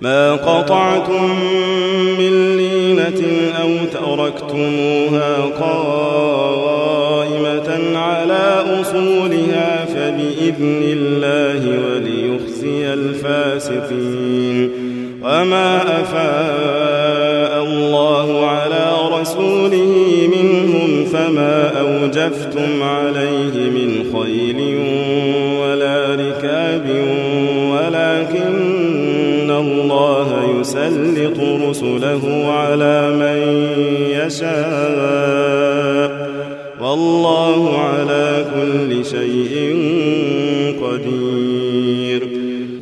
ما قطعتم من لينة أو تركتموها قائمة على أصولها فبإذن الله وليخزي الفاسقين. وما أفاء الله على رسوله منهم فما أوجفتم عليه من خيل يسلط رسله على من يشاء. والله على كل شيء قدير.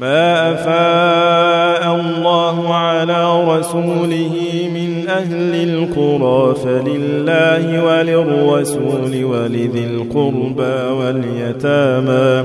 ما أفاء الله على رسوله من أهل القرى فلله وللرسول ولذي القربى واليتامى.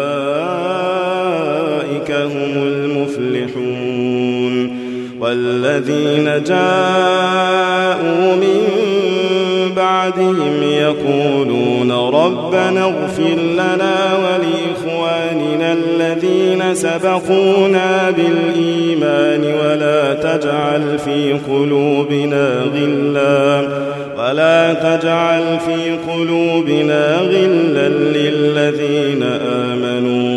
هم المفلحون والذين جاءوا من بعدهم يقولون ربنا اغفر لنا ولإخواننا الذين سبقونا بالإيمان ولا تجعل في قلوبنا غلا ولا تجعل في قلوبنا غلا للذين آمنوا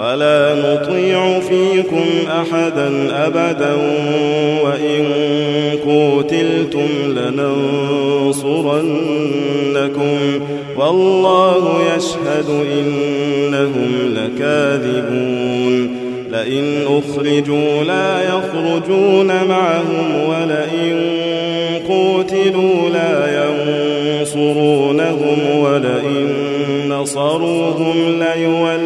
ولا نطيع فيكم أحدا أبدا وإن قتلتم لننصرنكم والله يشهد إنهم لكاذبون لئن أخرجوا لا يخرجون معهم ولئن قتلوا لا ينصرونهم ولئن نصروهم ليولن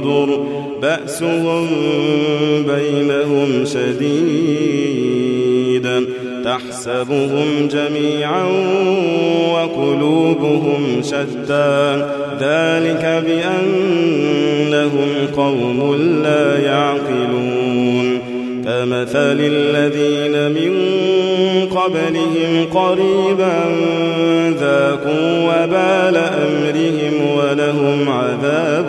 جدر بأسهم بينهم شديد. تحسبهم جميعا وقلوبهم شتى. ذلك بأنهم قوم لا يعقلون. كمثل الذين من قبلهم قريبا ذاقوا وبال أمرهم ولهم عذاب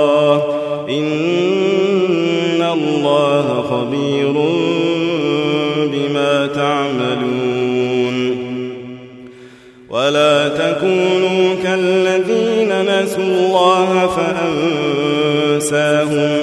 خبير بما تعملون. ولا تكونوا كالذين نسوا الله فأنساهم.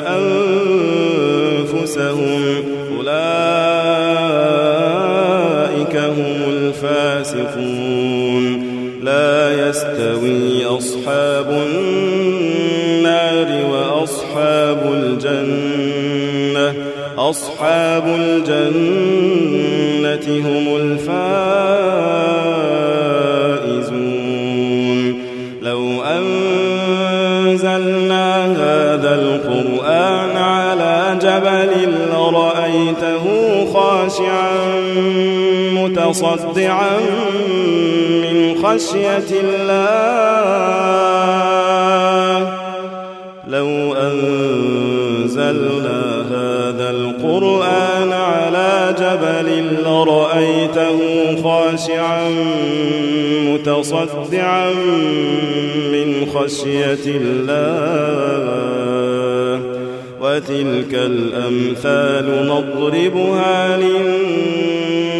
متصدعا من خشية الله. لو أنزلنا هذا القرآن على جبل لرأيته خاشعا متصدعا من خشية الله. وتلك الأمثال نضربها للناس